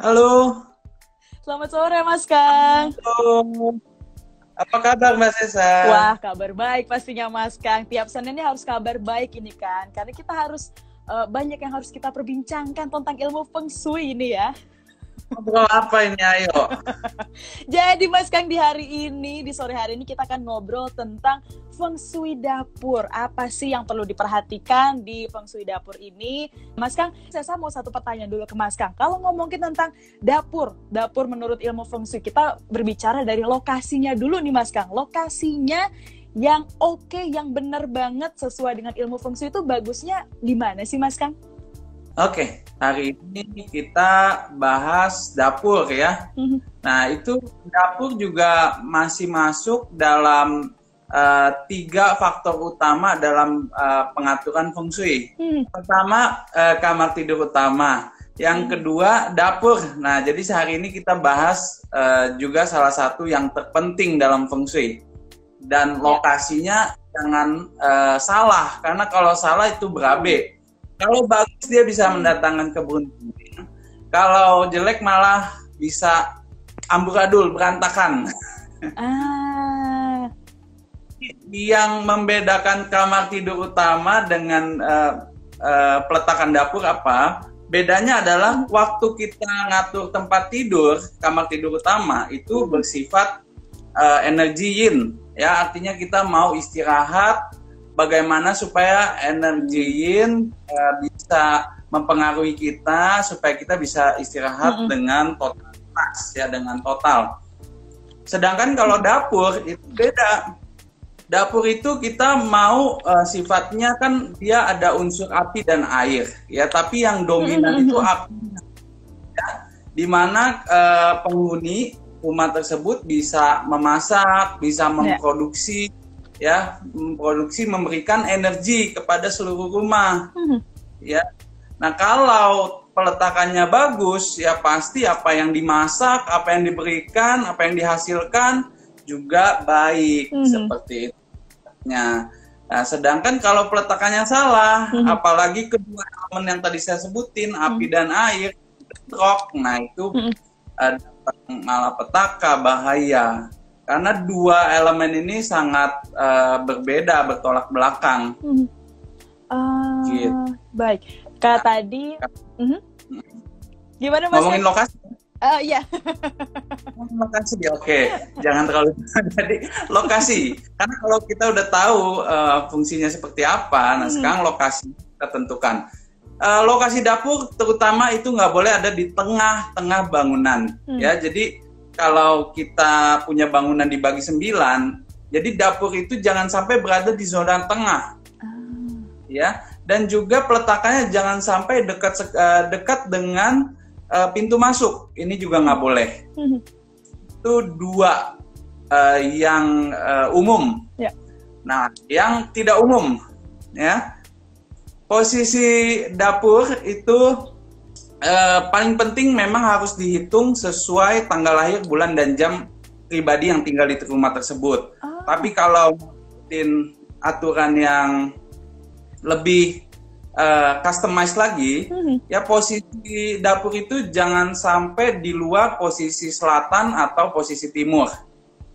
Halo. Selamat sore Mas Kang. Halo. Apa kabar Mbak Sesa? Wah, kabar baik pastinya Mas Kang. Tiap Senin ini harus kabar baik ini kan. Karena kita harus uh, banyak yang harus kita perbincangkan tentang ilmu feng shui ini ya. Ngobrol apa ini ayo? Jadi Mas Kang di hari ini, di sore hari ini kita akan ngobrol tentang feng shui dapur. Apa sih yang perlu diperhatikan di feng shui dapur ini? Mas Kang, saya mau satu pertanyaan dulu ke Mas Kang. Kalau ngomongin tentang dapur, dapur menurut ilmu feng shui, kita berbicara dari lokasinya dulu nih Mas Kang. Lokasinya yang oke, okay, yang benar banget sesuai dengan ilmu feng shui itu bagusnya di mana sih Mas Kang? Oke, hari ini kita bahas dapur ya. Mm-hmm. Nah, itu dapur juga masih masuk dalam uh, tiga faktor utama dalam uh, pengaturan feng shui. Mm. Pertama, uh, kamar tidur utama. Yang mm. kedua, dapur. Nah, jadi sehari ini kita bahas uh, juga salah satu yang terpenting dalam feng shui. Dan ya. lokasinya jangan uh, salah, karena kalau salah itu berabe kalau bagus dia bisa mendatangkan keberuntungan. Kalau jelek malah bisa amburadul, berantakan. Ah. Yang membedakan kamar tidur utama dengan uh, uh, peletakan dapur apa? Bedanya adalah waktu kita ngatur tempat tidur, kamar tidur utama itu bersifat uh, energi yin, ya artinya kita mau istirahat bagaimana supaya energi yin uh, bisa mempengaruhi kita supaya kita bisa istirahat mm -hmm. dengan totalitas ya dengan total. Sedangkan kalau dapur itu beda. Dapur itu kita mau uh, sifatnya kan dia ada unsur api dan air ya, tapi yang dominan mm -hmm. itu api. Ya, di mana uh, penghuni rumah tersebut bisa memasak, bisa ya. memproduksi yeah ya memproduksi memberikan energi kepada seluruh rumah hmm. ya nah kalau peletakannya bagus ya pasti apa yang dimasak apa yang diberikan apa yang dihasilkan juga baik hmm. seperti itu nah, sedangkan kalau peletakannya salah hmm. apalagi kedua elemen yang tadi saya sebutin hmm. api dan air rock nah itu hmm. uh, malapetaka bahaya karena dua elemen ini sangat uh, berbeda bertolak belakang. Hmm. Uh, gitu. Baik, kak nah, tadi, uh, gimana mas? Ngomongin lokasi. Uh, iya. lokasi, oke. Okay. Jangan terlalu jadi lokasi. Karena kalau kita udah tahu uh, fungsinya seperti apa, nah hmm. sekarang lokasi kita tentukan. Uh, lokasi dapur terutama itu nggak boleh ada di tengah-tengah bangunan, hmm. ya. Jadi kalau kita punya bangunan dibagi sembilan, jadi dapur itu jangan sampai berada di zona tengah, uh. ya. Dan juga peletakannya jangan sampai dekat uh, dekat dengan uh, pintu masuk. Ini juga nggak boleh. Itu dua uh, yang uh, umum. Yeah. Nah, yang tidak umum, ya. Posisi dapur itu Uh, paling penting memang harus dihitung sesuai tanggal lahir, bulan dan jam pribadi yang tinggal di rumah tersebut. Oh. Tapi kalau in aturan yang lebih uh, customized lagi, hmm. ya posisi dapur itu jangan sampai di luar posisi selatan atau posisi timur.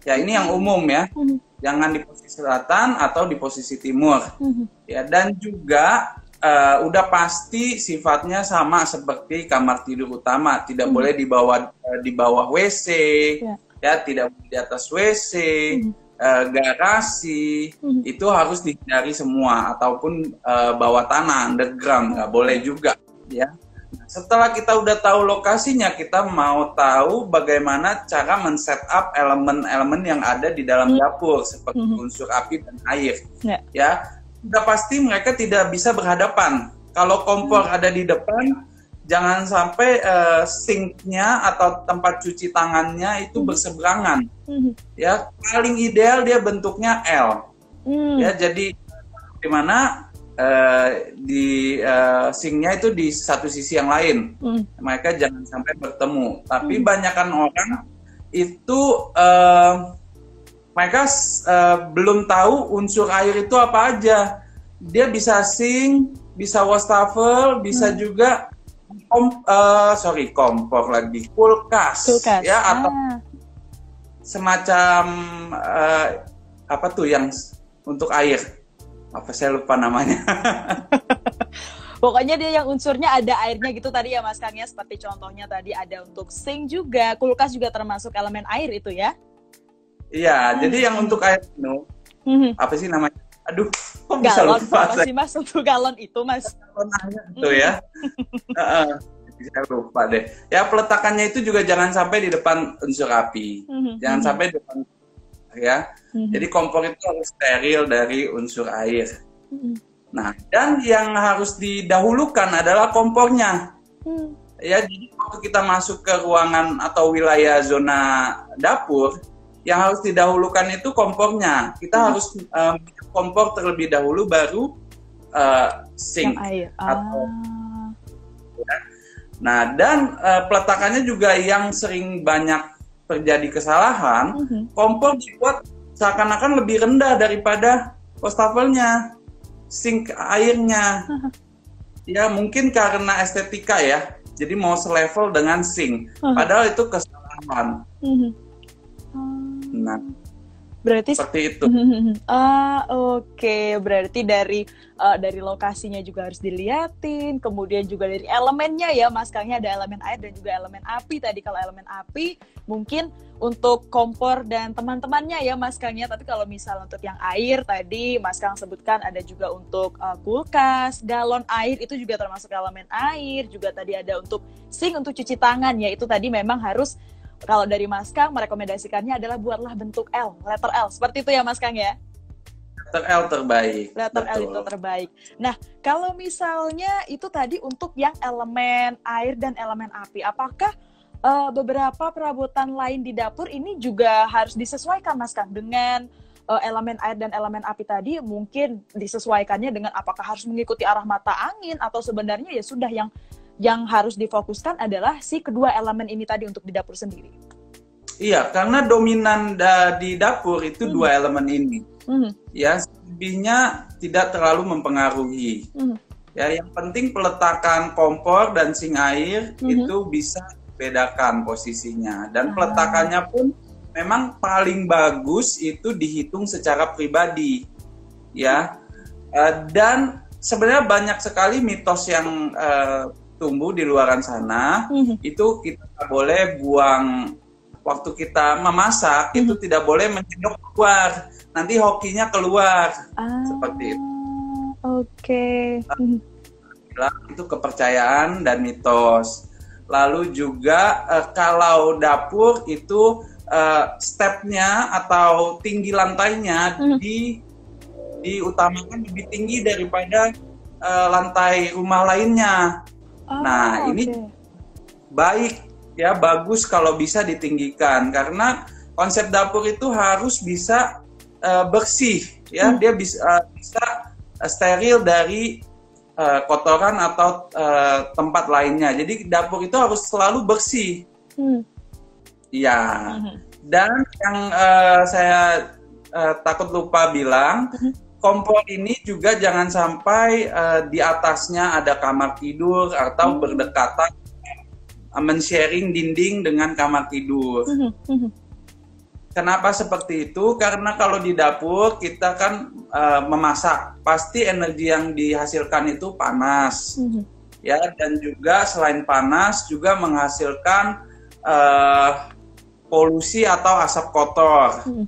Ya ini yang umum ya, hmm. jangan di posisi selatan atau di posisi timur. Hmm. Ya dan juga uh, udah pasti sifatnya sama seperti kamar tidur utama, tidak hmm. boleh di bawah uh, di bawah WC, yeah. ya tidak boleh di atas WC, hmm. uh, garasi, hmm. itu harus dihindari semua ataupun uh, bawah tanah underground nggak boleh juga, ya. Setelah kita udah tahu lokasinya, kita mau tahu bagaimana cara men-set up elemen-elemen yang ada di dalam hmm. dapur seperti hmm. unsur api dan air, yeah. ya sudah pasti mereka tidak bisa berhadapan. Kalau kompor hmm. ada di depan, jangan sampai uh, sinknya atau tempat cuci tangannya itu hmm. berseberangan. Hmm. Ya, paling ideal dia bentuknya L. Hmm. Ya, jadi di mana uh, di uh, sinknya itu di satu sisi yang lain. Hmm. Mereka jangan sampai bertemu. Tapi hmm. banyakkan orang itu uh, mereka uh, belum tahu unsur air itu apa aja. Dia bisa sing, bisa wastafel, bisa hmm. juga kom, uh, sorry kompor lagi kulkas, Kulkas. ya atau Ah. semacam uh, apa tuh yang untuk air apa saya lupa namanya Pokoknya dia yang unsurnya ada airnya gitu tadi ya Mas Kang ya. Seperti contohnya tadi ada untuk sink juga, kulkas juga termasuk elemen air itu ya. Iya jadi yang untuk air minum Mhm. apa sih namanya aduh kok bisa Galon lupa apa saya sih Mas untuk galon itu Mas? galon air itu ya Heeh. saya lupa deh ya peletakannya itu juga jangan sampai di depan unsur api Mhm. jangan Mhm. sampai di depan ya Mhm. jadi kompor itu harus steril dari unsur air Mhm. nah dan yang harus didahulukan adalah kompornya Mhm. ya jadi waktu kita masuk ke ruangan atau wilayah zona dapur yang harus didahulukan itu kompornya kita Hmm. harus um, kompor terlebih dahulu baru uh, sink air. atau- Ah. nah dan uh, peletakannya juga yang sering banyak terjadi kesalahan Mhm. kompor dibuat seakan-akan lebih rendah daripada wastafelnya sink airnya ya mungkin karena estetika ya jadi mau selevel dengan sink padahal itu kesalahan. Ah. Nah Berarti seperti itu. Ah oke. Berarti dari eh, dari lokasinya juga harus diliatin kemudian juga dari elemennya ya mas. Kangnya ada elemen air dan juga elemen api tadi. Kalau elemen api mungkin untuk kompor dan teman-temannya ya mas Kangnya tapi kalau misal untuk yang air tadi mas Kang sebutkan ada juga untuk eh, kulkas galon air. Itu juga termasuk elemen air. Juga tadi ada untuk sink untuk cuci tangan ya. Itu tadi memang harus kalau dari Mas Kang merekomendasikannya adalah buatlah bentuk L, letter L. Seperti itu ya Mas Kang ya. letter L terbaik Letter L Betul. itu terbaik. Nah, kalau misalnya itu tadi untuk yang elemen air dan elemen api, apakah eh, beberapa perabotan lain di dapur ini juga harus disesuaikan Mas Kang dengan eh, elemen air dan elemen api tadi mungkin disesuaikannya dengan apakah harus mengikuti arah mata angin atau sebenarnya ya sudah yang yang harus difokuskan adalah si kedua elemen ini tadi untuk di dapur sendiri. iya karena dominan da- di dapur itu Hmm. dua elemen ini Mhm, ya lebihnya tidak terlalu mempengaruhi mhm. ya yang penting peletakan kompor dan sink air Mhm. itu bisa bedakan posisinya dan Ah. peletakannya pun memang paling bagus itu dihitung secara pribadi ya Eh, dan sebenarnya banyak sekali mitos yang eh, tumbuh di luaran sana Mhm. itu kita boleh buang waktu kita memasak itu tidak boleh menyedok keluar nanti hokinya keluar Ah, Seperti itu. Oke. Mhm. bilang itu kepercayaan dan mitos. Lalu juga eh, kalau dapur itu eh, stepnya atau tinggi lantainya Hmm. di diutamakan lebih tinggi daripada eh, lantai rumah lainnya. Ah, Nah, ini- oke. Baik ya bagus kalau bisa ditinggikan karena konsep dapur itu harus bisa eh, bersih ya Hmm. dia bisa eh, bisa eh, steril dari eh, kotoran atau eh, tempat lainnya. Jadi dapur itu harus selalu bersih. Hmm. Ya. Mhm. Dan yang eh, saya eh, takut lupa bilang, Mhm. Kompor ini juga jangan sampai eh, di atasnya ada kamar tidur atau Hmm. berdekatan eh, men-sharing dinding dengan kamar tidur. Mhm. Mhm. Kenapa seperti itu? Karena kalau di dapur kita kan eh, memasak, pasti energi yang dihasilkan itu panas, Mhm. ya. Dan juga selain panas juga menghasilkan eh, polusi atau asap kotor. Mhm.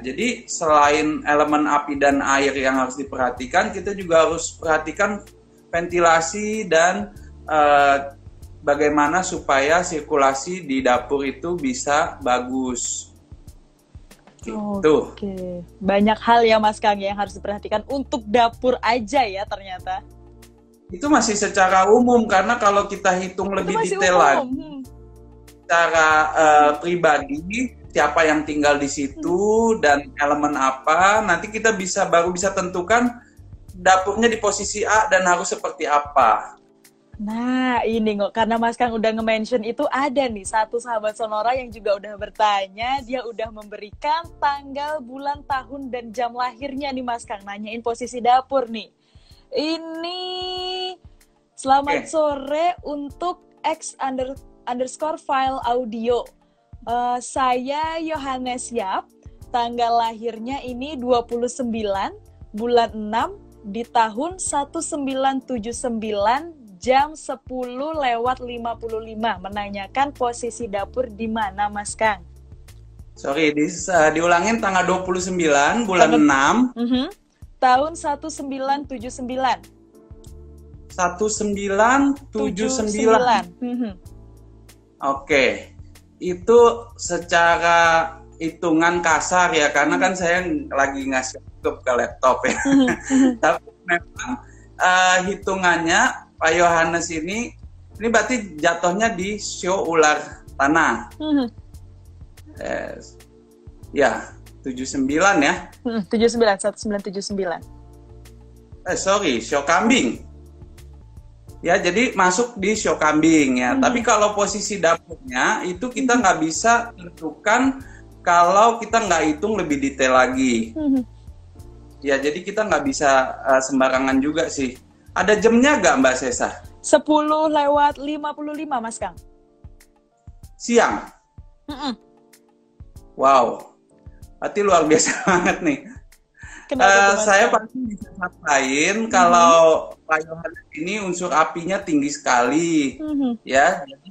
Jadi selain elemen api dan air yang harus diperhatikan, kita juga harus perhatikan ventilasi dan eh, bagaimana supaya sirkulasi di dapur itu bisa bagus. Gitu. Oke. Banyak hal ya Mas Kang yang harus diperhatikan untuk dapur aja ya ternyata. Itu masih secara umum karena kalau kita hitung lebih Itu masih detail umum. lagi Hmm. secara eh, pribadi siapa yang tinggal di situ dan elemen apa, nanti kita bisa baru bisa tentukan dapurnya di posisi A dan harus seperti apa. Nah, ini kok karena Mas Kang udah nge-mention itu ada nih satu sahabat Sonora yang juga udah bertanya, dia udah memberikan tanggal, bulan, tahun dan jam lahirnya nih Mas Kang nanyain posisi dapur nih. Ini Selamat okay. sore untuk X under, underscore file audio. Uh, saya Yohanes Yap, tanggal lahirnya ini 29 bulan 6 di tahun 1979 jam 10 lewat 55 menanyakan posisi dapur di mana Mas Kang? Sorry, di, uh, diulangin tanggal 29 bulan tanggal, 6. Uh -huh. Tahun 1979. 1979. Uh -huh. Oke. Itu secara hitungan kasar ya karena kan saya lagi ngasih ke laptop ya. Tapi memang uh, hitungannya Pak Yohanes ini ini berarti jatuhnya di show ular tanah. Yes. Ya, 79 ya. Hmm, 79, 1979. Eh, sorry, show kambing. Ya, jadi masuk di show kambing ya. Hmm. Tapi kalau posisi dapurnya itu kita hmm. nggak hmm. bisa tentukan kalau kita nggak hitung lebih detail lagi. Hmm. Ya, jadi kita nggak bisa uh, sembarangan juga sih. Ada jamnya nggak Mbak Sesa? 10 lewat 55 Mas Kang. Siang? Mm Wow, berarti luar biasa banget nih. Uh, saya pasti bisa sampaikan mm-hmm. kalau Pak Yohanes ini unsur apinya tinggi sekali, mm-hmm. ya. Jadi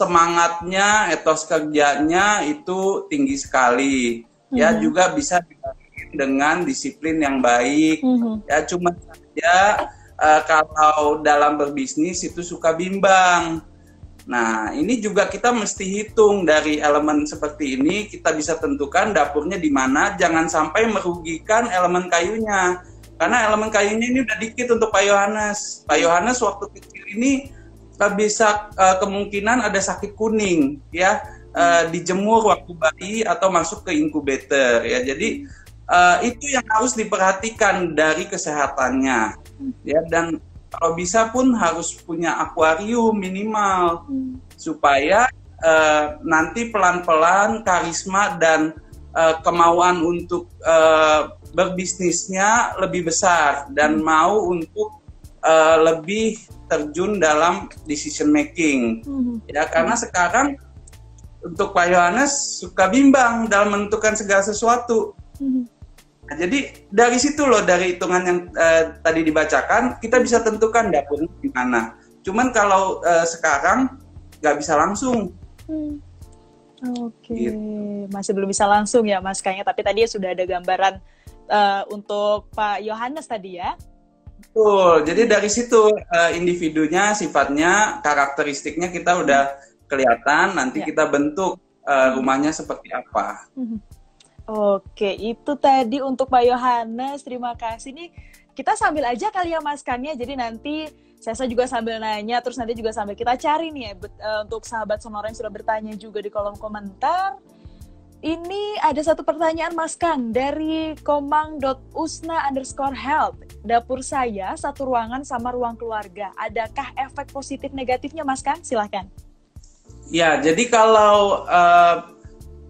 semangatnya, etos kerjanya itu tinggi sekali. Mm-hmm. Ya juga bisa dengan disiplin yang baik. Mm-hmm. Ya cuma saja uh, kalau dalam berbisnis itu suka bimbang Nah, ini juga kita mesti hitung dari elemen seperti ini, kita bisa tentukan dapurnya di mana, jangan sampai merugikan elemen kayunya. Karena elemen kayunya ini udah dikit untuk Pak Yohanes. Pak Yohanes waktu kecil ini bisa uh, kemungkinan ada sakit kuning, ya, uh, dijemur waktu bayi atau masuk ke inkubator, ya. Jadi uh, itu yang harus diperhatikan dari kesehatannya, ya. Dan kalau bisa pun harus punya akuarium minimal hmm. supaya uh, nanti pelan-pelan karisma dan uh, kemauan untuk uh, berbisnisnya lebih besar dan hmm. mau untuk uh, lebih terjun dalam decision making hmm. ya karena hmm. sekarang untuk Pak Yohanes suka bimbang dalam menentukan segala sesuatu hmm. Jadi dari situ loh dari hitungan yang uh, tadi dibacakan kita bisa tentukan dapurnya di mana. Cuman kalau uh, sekarang nggak bisa langsung. Hmm. Oke, okay. gitu. masih belum bisa langsung ya Mas kayaknya. Tapi tadi ya sudah ada gambaran uh, untuk Pak Yohanes tadi ya. Betul. Jadi dari situ uh, individunya, sifatnya, karakteristiknya kita udah kelihatan. Nanti ya. kita bentuk uh, rumahnya seperti apa. Hmm. Oke, itu tadi untuk Pak Yohanes. Terima kasih nih. Kita sambil aja kali ya Mas Kanya. Jadi nanti saya juga sambil nanya, terus nanti juga sambil kita cari nih ya uh, untuk sahabat sonora yang sudah bertanya juga di kolom komentar. Ini ada satu pertanyaan Mas Kang dari komang.usna underscore health. Dapur saya satu ruangan sama ruang keluarga. Adakah efek positif negatifnya Mas Kang? Silahkan. Ya, jadi kalau uh,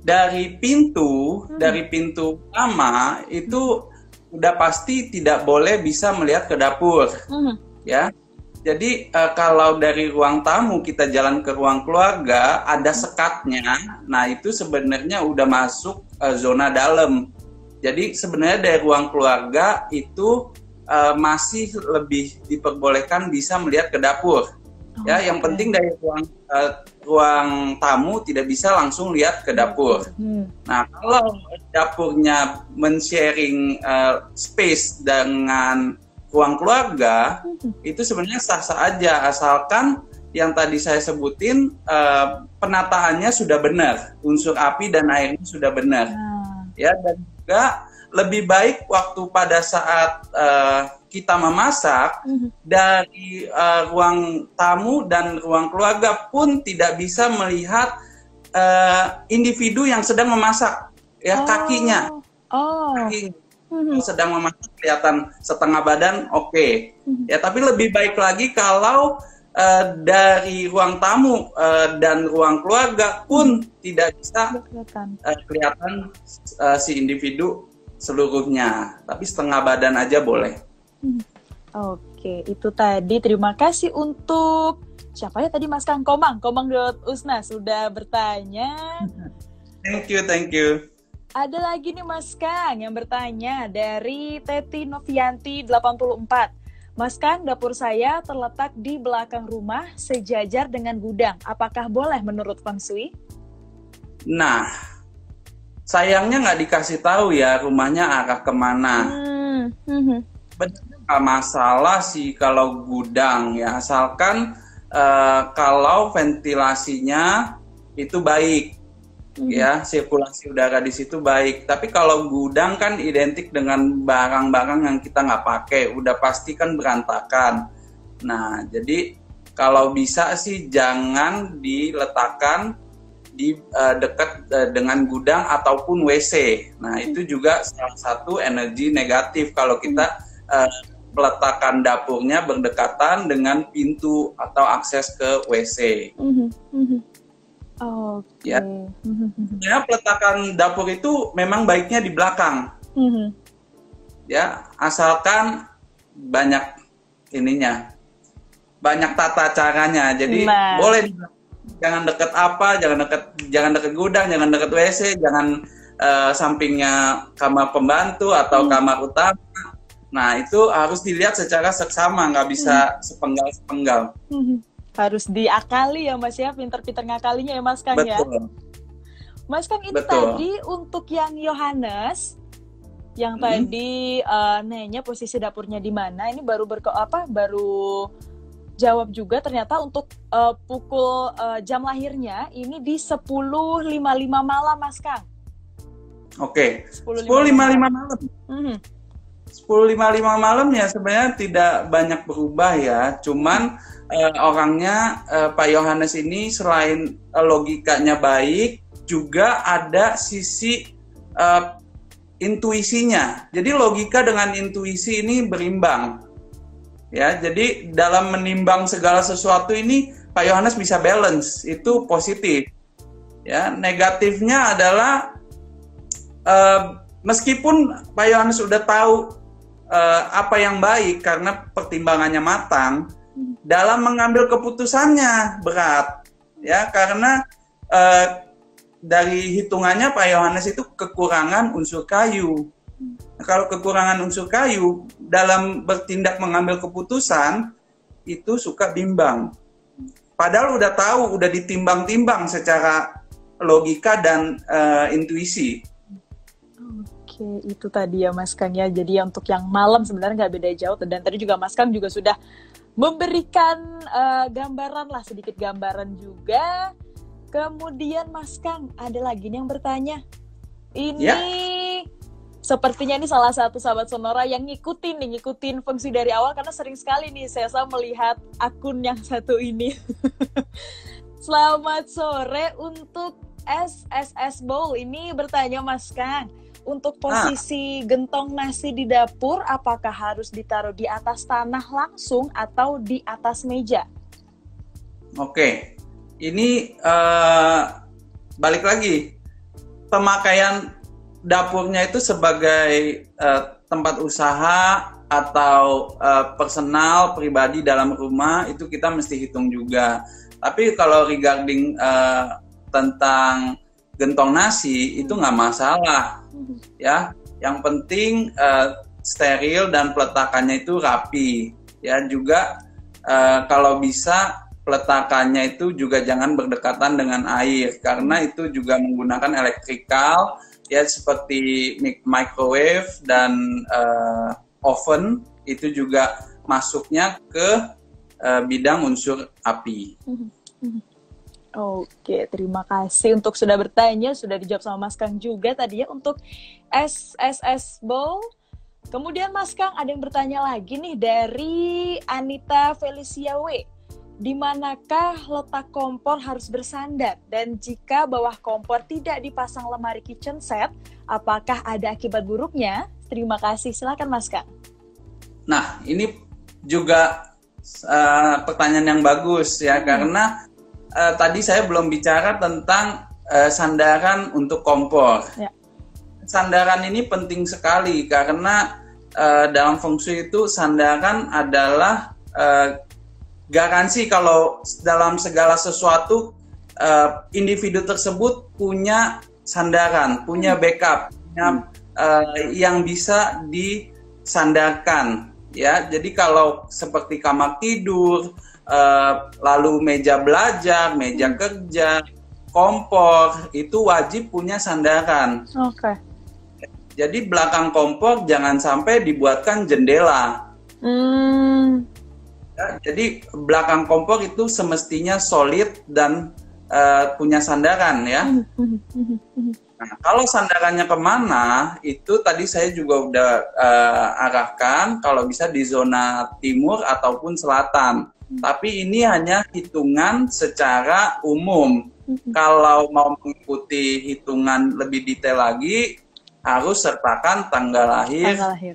dari pintu hmm. dari pintu utama itu udah pasti tidak boleh bisa melihat ke dapur hmm. ya jadi uh, kalau dari ruang tamu kita jalan ke ruang keluarga ada hmm. sekatnya nah itu sebenarnya udah masuk uh, zona dalam jadi sebenarnya dari ruang keluarga itu uh, masih lebih diperbolehkan bisa melihat ke dapur Oh, ya, yang penting dari ruang ruang tamu tidak bisa langsung lihat ke dapur. Hmm. Nah, kalau dapurnya men-sharing uh, space dengan ruang keluarga, hmm. itu sebenarnya sah-sah aja asalkan yang tadi saya sebutin uh, penataannya sudah benar, unsur api dan airnya sudah benar. Hmm. Ya, dan juga lebih baik waktu pada saat uh, kita memasak mm-hmm. dari uh, ruang tamu dan ruang keluarga pun tidak bisa melihat uh, individu yang sedang memasak ya oh. kakinya oh. kaki mm-hmm. sedang memasak kelihatan setengah badan oke okay. mm-hmm. ya tapi lebih baik lagi kalau uh, dari ruang tamu uh, dan ruang keluarga pun mm-hmm. tidak bisa uh, kelihatan uh, si individu seluruhnya, tapi setengah badan aja boleh. Hmm. Oke, itu tadi. Terima kasih untuk siapa ya tadi Mas Kang Komang, Komang Usna sudah bertanya. Thank you, thank you. Ada lagi nih Mas Kang yang bertanya dari Teti Novianti 84. Mas Kang, dapur saya terletak di belakang rumah sejajar dengan gudang. Apakah boleh menurut Feng Shui? Nah, sayangnya nggak dikasih tahu ya rumahnya arah ke mana. Hmm. hmm. Benar masalah sih kalau gudang ya, asalkan uh, kalau ventilasinya itu baik hmm. ya sirkulasi udara di situ baik. Tapi kalau gudang kan identik dengan barang-barang yang kita nggak pakai, udah pasti kan berantakan. Nah, jadi kalau bisa sih jangan diletakkan di uh, dekat uh, dengan gudang ataupun WC. Nah, hmm. itu juga salah satu energi negatif kalau kita uh, meletakkan dapurnya berdekatan dengan pintu atau akses ke WC. Mm -hmm. Oke. Okay. Ya. ya, peletakan dapur itu memang baiknya di belakang. Mm-hmm. Ya, asalkan banyak ininya, banyak tata caranya. Jadi nah. boleh jangan deket apa, jangan deket jangan deket gudang, jangan deket WC, jangan uh, sampingnya kamar pembantu atau mm. kamar utama. Nah itu harus dilihat secara seksama, nggak bisa mm. sepenggal-sepenggal. Mm-hmm harus diakali ya Mas ya, pinter-pinter ngakalinya ya Mas Kang ya. Betul. ya. Mas Kang ini Betul. tadi untuk yang Yohanes yang hmm. tadi uh, nanya posisi dapurnya di mana, ini baru berke apa baru jawab juga ternyata untuk uh, pukul uh, jam lahirnya ini di 10.55 malam Mas Kang. Oke. Okay. 10.55 malam. Hmm. 10.55 malam ya sebenarnya tidak banyak berubah ya, cuman uh, orangnya uh, Pak Yohanes ini selain uh, logikanya baik, juga ada sisi uh, intuisinya. Jadi logika dengan intuisi ini berimbang. Ya, jadi dalam menimbang segala sesuatu ini Pak Yohanes bisa balance, itu positif. Ya, negatifnya adalah uh, meskipun Pak Yohanes sudah tahu uh, apa yang baik karena pertimbangannya matang, dalam mengambil keputusannya berat ya karena eh, dari hitungannya Pak Yohanes itu kekurangan unsur kayu. Nah, kalau kekurangan unsur kayu dalam bertindak mengambil keputusan itu suka bimbang. Padahal udah tahu, udah ditimbang-timbang secara logika dan uh, intuisi. Oke, itu tadi ya Mas Kang ya. Jadi untuk yang malam sebenarnya nggak beda jauh. Dan tadi juga Mas Kang juga sudah memberikan uh, gambaran lah sedikit gambaran juga. Kemudian Mas Kang ada lagi nih yang bertanya. Ini ya. sepertinya ini salah satu sahabat sonora yang ngikutin nih ngikutin fungsi dari awal karena sering sekali nih saya melihat akun yang satu ini. Selamat sore untuk SSS Bowl ini bertanya Mas Kang untuk ah. posisi ah. gentong nasi di dapur apakah harus ditaruh di atas tanah langsung atau di atas meja? Oke, ini uh, balik lagi pemakaian dapurnya itu sebagai uh, tempat usaha atau uh, personal pribadi dalam rumah itu kita mesti hitung juga. Tapi kalau regarding uh, tentang gentong nasi itu nggak masalah ya yang penting uh, steril dan peletakannya itu rapi ya juga uh, kalau bisa peletakannya itu juga jangan berdekatan dengan air karena itu juga menggunakan elektrikal ya seperti microwave dan uh, oven itu juga masuknya ke uh, bidang unsur api. Mm -hmm. Oke, terima kasih untuk sudah bertanya, sudah dijawab sama Mas Kang juga tadi ya untuk SSS Bowl. Kemudian Mas Kang ada yang bertanya lagi nih dari Anita Felicia W. Di manakah letak kompor harus bersandar? Dan jika bawah kompor tidak dipasang lemari kitchen set, apakah ada akibat buruknya? Terima kasih, silakan Mas Kang. Nah, ini juga uh, pertanyaan yang bagus ya, hmm. karena uh, tadi saya belum bicara tentang uh, sandaran untuk kompor. Ya. Sandaran ini penting sekali karena uh, dalam feng shui itu sandaran adalah uh, garansi kalau dalam segala sesuatu uh, individu tersebut punya sandaran, punya hmm. backup, punya uh, yang bisa disandarkan ya. Jadi kalau seperti kamar tidur, uh, lalu meja belajar, meja hmm. kerja, kompor itu wajib punya sandaran. Oke. Okay. Jadi belakang kompor jangan sampai dibuatkan jendela. Hmm. Ya, jadi belakang kompor itu semestinya solid dan uh, punya sandaran ya. Nah, kalau sandarannya ke mana itu tadi saya juga udah uh, arahkan kalau bisa di zona timur ataupun selatan. Tapi ini hanya hitungan secara umum. Kalau mau mengikuti hitungan lebih detail lagi, harus sertakan tanggal lahir, tanggal lahir.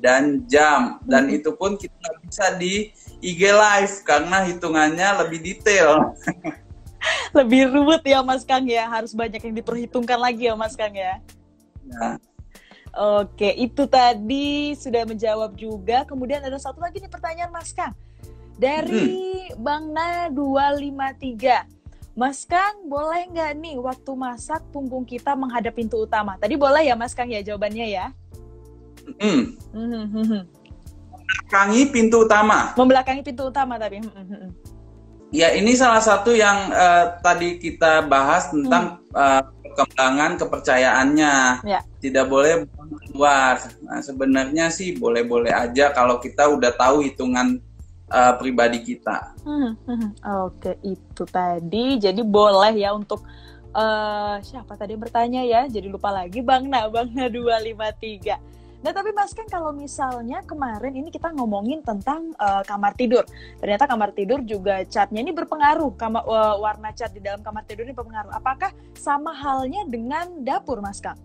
dan jam. Dan hmm. itu pun kita bisa di IG live karena hitungannya lebih detail. lebih ruwet ya Mas Kang ya, harus banyak yang diperhitungkan lagi ya Mas Kang ya. ya. Oke, itu tadi sudah menjawab juga. Kemudian ada satu lagi nih pertanyaan Mas Kang. Dari hmm. Bang Na 253. Mas Kang, boleh nggak nih waktu masak punggung kita menghadap pintu utama? Tadi boleh ya Mas Kang ya jawabannya ya? Hmm. hmm. Membelakangi pintu utama. Membelakangi pintu utama tapi. Hmm, hmm, ya ini salah satu yang uh, tadi kita bahas tentang hmm. uh, perkembangan kepercayaannya. Ya. Tidak boleh keluar. Nah, sebenarnya sih boleh-boleh aja kalau kita udah tahu hitungan uh, pribadi kita. Hmm, hmm, Oke, itu tadi. Jadi boleh ya untuk uh, siapa tadi yang bertanya ya? Jadi lupa lagi Bang Na, Bang Na 253. Nah tapi Mas kan kalau misalnya kemarin ini kita ngomongin tentang uh, kamar tidur. Ternyata kamar tidur juga catnya ini berpengaruh. Kamar, uh, warna cat di dalam kamar tidur ini berpengaruh. Apakah sama halnya dengan dapur Mas Kang?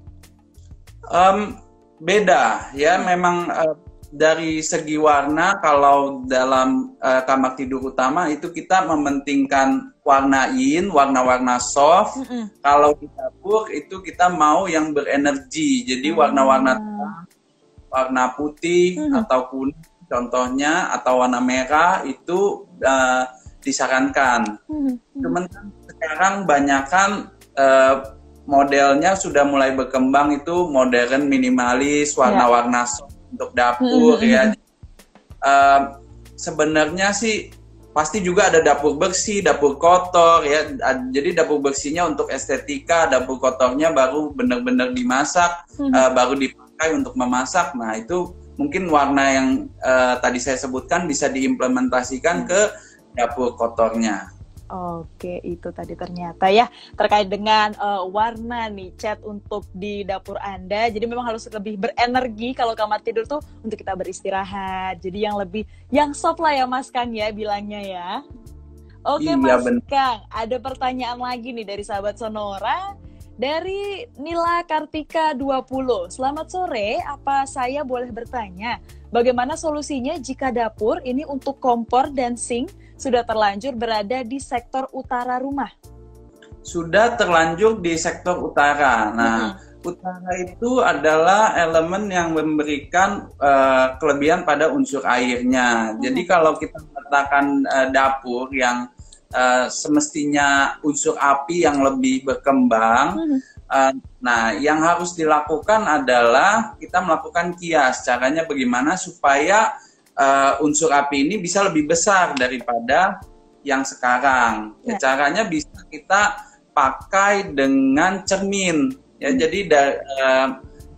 Um, beda ya. Hmm. Memang uh, dari segi warna kalau dalam uh, kamar tidur utama itu kita mementingkan warna yin, warna-warna soft. Mm -hmm. Kalau di dapur itu kita mau yang berenergi. Jadi warna-warna mm. warna putih mm -hmm. atau kuning contohnya atau warna merah itu uh, disarankan. Mm -hmm. Cuman sekarang banyakkan uh, modelnya sudah mulai berkembang itu modern minimalis, warna-warna yeah. soft untuk dapur hmm. ya. Uh, Sebenarnya sih pasti juga ada dapur bersih, dapur kotor ya. Jadi dapur bersihnya untuk estetika, dapur kotornya baru benar-benar dimasak, hmm. uh, baru dipakai untuk memasak. Nah itu mungkin warna yang uh, tadi saya sebutkan bisa diimplementasikan ke dapur kotornya. Oke, itu tadi ternyata ya terkait dengan uh, warna nih cat untuk di dapur Anda. Jadi memang harus lebih berenergi kalau kamar tidur tuh untuk kita beristirahat. Jadi yang lebih yang soft lah ya Mas Kang ya bilangnya ya. Oke iya, Mas bener. Kang, ada pertanyaan lagi nih dari sahabat Sonora. Dari Nila Kartika 20. Selamat sore, apa saya boleh bertanya bagaimana solusinya jika dapur ini untuk kompor dan sink sudah terlanjur berada di sektor utara rumah? Sudah terlanjur di sektor utara. Nah, hmm. utara itu adalah elemen yang memberikan uh, kelebihan pada unsur airnya. Hmm. Jadi kalau kita meletakkan uh, dapur yang uh, semestinya unsur api yang lebih berkembang, hmm. uh, nah yang harus dilakukan adalah kita melakukan kias. Caranya bagaimana supaya uh, unsur api ini bisa lebih besar daripada yang sekarang. Ya. ya. Caranya bisa kita pakai dengan cermin. Ya, hmm. jadi da, uh,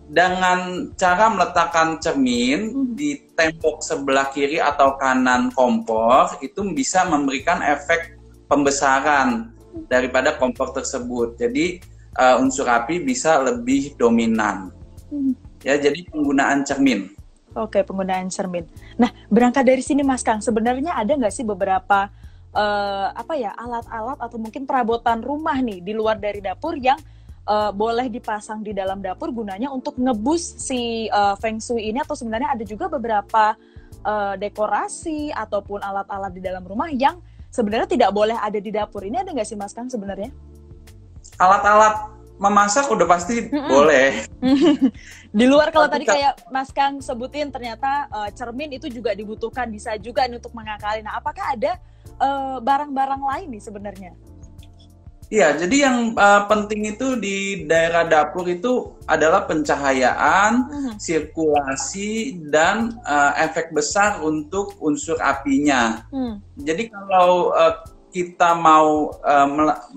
dengan cara meletakkan cermin hmm. di tembok sebelah kiri atau kanan kompor itu bisa memberikan efek pembesaran daripada kompor tersebut. Jadi uh, unsur api bisa lebih dominan. Hmm. Ya, jadi penggunaan cermin. Oke, penggunaan cermin. Nah, berangkat dari sini Mas Kang, sebenarnya ada nggak sih beberapa uh, apa ya alat-alat atau mungkin perabotan rumah nih di luar dari dapur yang uh, boleh dipasang di dalam dapur gunanya untuk ngebus si uh, feng shui ini atau sebenarnya ada juga beberapa uh, dekorasi ataupun alat-alat di dalam rumah yang sebenarnya tidak boleh ada di dapur. Ini ada nggak sih Mas Kang sebenarnya? Alat-alat memasak udah pasti mm -mm. boleh. di luar kalau tadi kayak Mas Kang sebutin ternyata uh, cermin itu juga dibutuhkan bisa juga nih untuk mengakali. Nah, apakah ada eh, barang-barang uh, lain nih sebenarnya? Iya, jadi yang uh, penting itu di daerah dapur itu adalah pencahayaan, uh-huh. sirkulasi, dan uh, efek besar untuk unsur apinya. Uh. Jadi kalau uh, kita mau uh,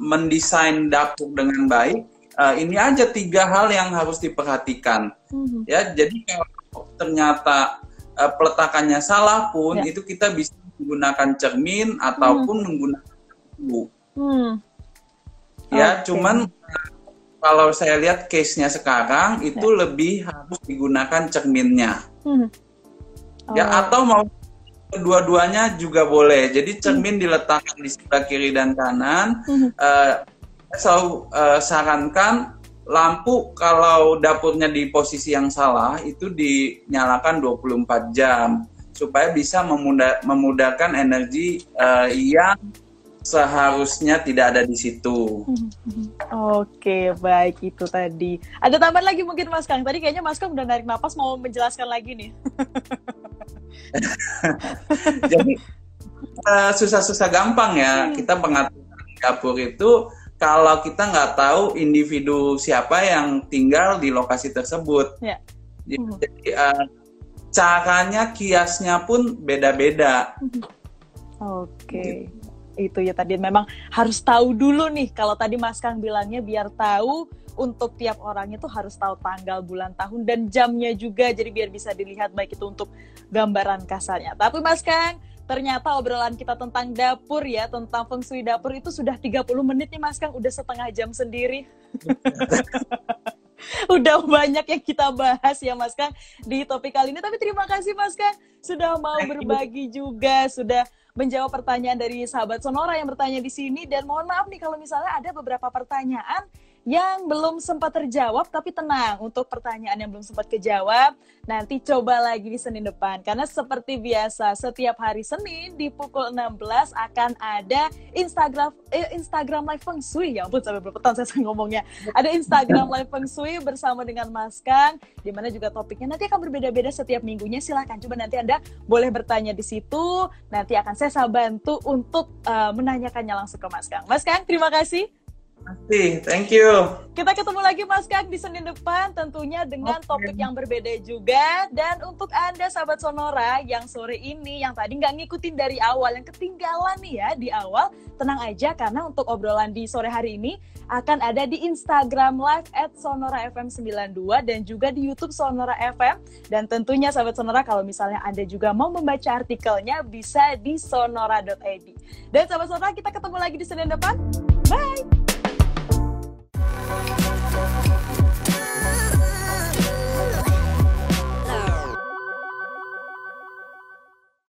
mendesain dapur dengan baik, uh, ini aja tiga hal yang harus diperhatikan. Uh-huh. Ya, jadi kalau ternyata uh, peletakannya salah pun, ya. itu kita bisa menggunakan cermin ataupun uh-huh. menggunakan lampu. Uh ya okay. cuman kalau saya lihat case-nya sekarang itu ya. lebih harus digunakan cerminnya hmm. Ya, oh. ya atau mau kedua-duanya juga boleh jadi cermin hmm. diletakkan di sebelah kiri dan kanan hmm. uh, selalu uh, sarankan lampu kalau dapurnya di posisi yang salah itu dinyalakan 24 jam supaya bisa memudah, memudahkan energi uh, yang seharusnya tidak ada di situ. Oke, baik itu tadi. Ada tambahan lagi mungkin Mas Kang. Tadi kayaknya Mas Kang udah narik napas mau menjelaskan lagi nih. Jadi uh, susah-susah gampang ya hmm. kita pengaturan dapur itu kalau kita nggak tahu individu siapa yang tinggal di lokasi tersebut. Ya. Hmm. Jadi uh, caranya kiasnya pun beda-beda. Oke. Okay. Gitu itu ya tadi memang harus tahu dulu nih kalau tadi Mas Kang bilangnya biar tahu untuk tiap orang itu harus tahu tanggal, bulan, tahun dan jamnya juga jadi biar bisa dilihat baik itu untuk gambaran kasarnya. Tapi Mas Kang, ternyata obrolan kita tentang dapur ya, tentang feng shui dapur itu sudah 30 menit nih Mas Kang, udah setengah jam sendiri. udah banyak yang kita bahas ya Mas Kang di topik kali ini. Tapi terima kasih Mas Kang sudah mau berbagi juga, sudah menjawab pertanyaan dari sahabat Sonora yang bertanya di sini dan mohon maaf nih kalau misalnya ada beberapa pertanyaan yang belum sempat terjawab tapi tenang untuk pertanyaan yang belum sempat kejawab. Nanti coba lagi di Senin depan karena seperti biasa setiap hari Senin di pukul 16 akan ada Instagram eh, Instagram Live Feng Shui. Ya ampun sampai berpetan saya ngomongnya. Ada Instagram Live Feng Shui bersama dengan Mas Kang di mana juga topiknya nanti akan berbeda-beda setiap minggunya. Silahkan coba nanti Anda boleh bertanya di situ. Nanti akan saya bantu untuk uh, menanyakannya langsung ke Mas Kang. Mas Kang terima kasih Pasti, thank you. Kita ketemu lagi Mas Kak di Senin depan tentunya dengan okay. topik yang berbeda juga. Dan untuk Anda sahabat Sonora yang sore ini yang tadi nggak ngikutin dari awal, yang ketinggalan nih ya di awal, tenang aja karena untuk obrolan di sore hari ini akan ada di Instagram Live at Sonora FM 92 dan juga di YouTube Sonora FM. Dan tentunya sahabat Sonora kalau misalnya Anda juga mau membaca artikelnya bisa di sonora.id. Dan sahabat Sonora kita ketemu lagi di Senin depan. Bye! Thank you.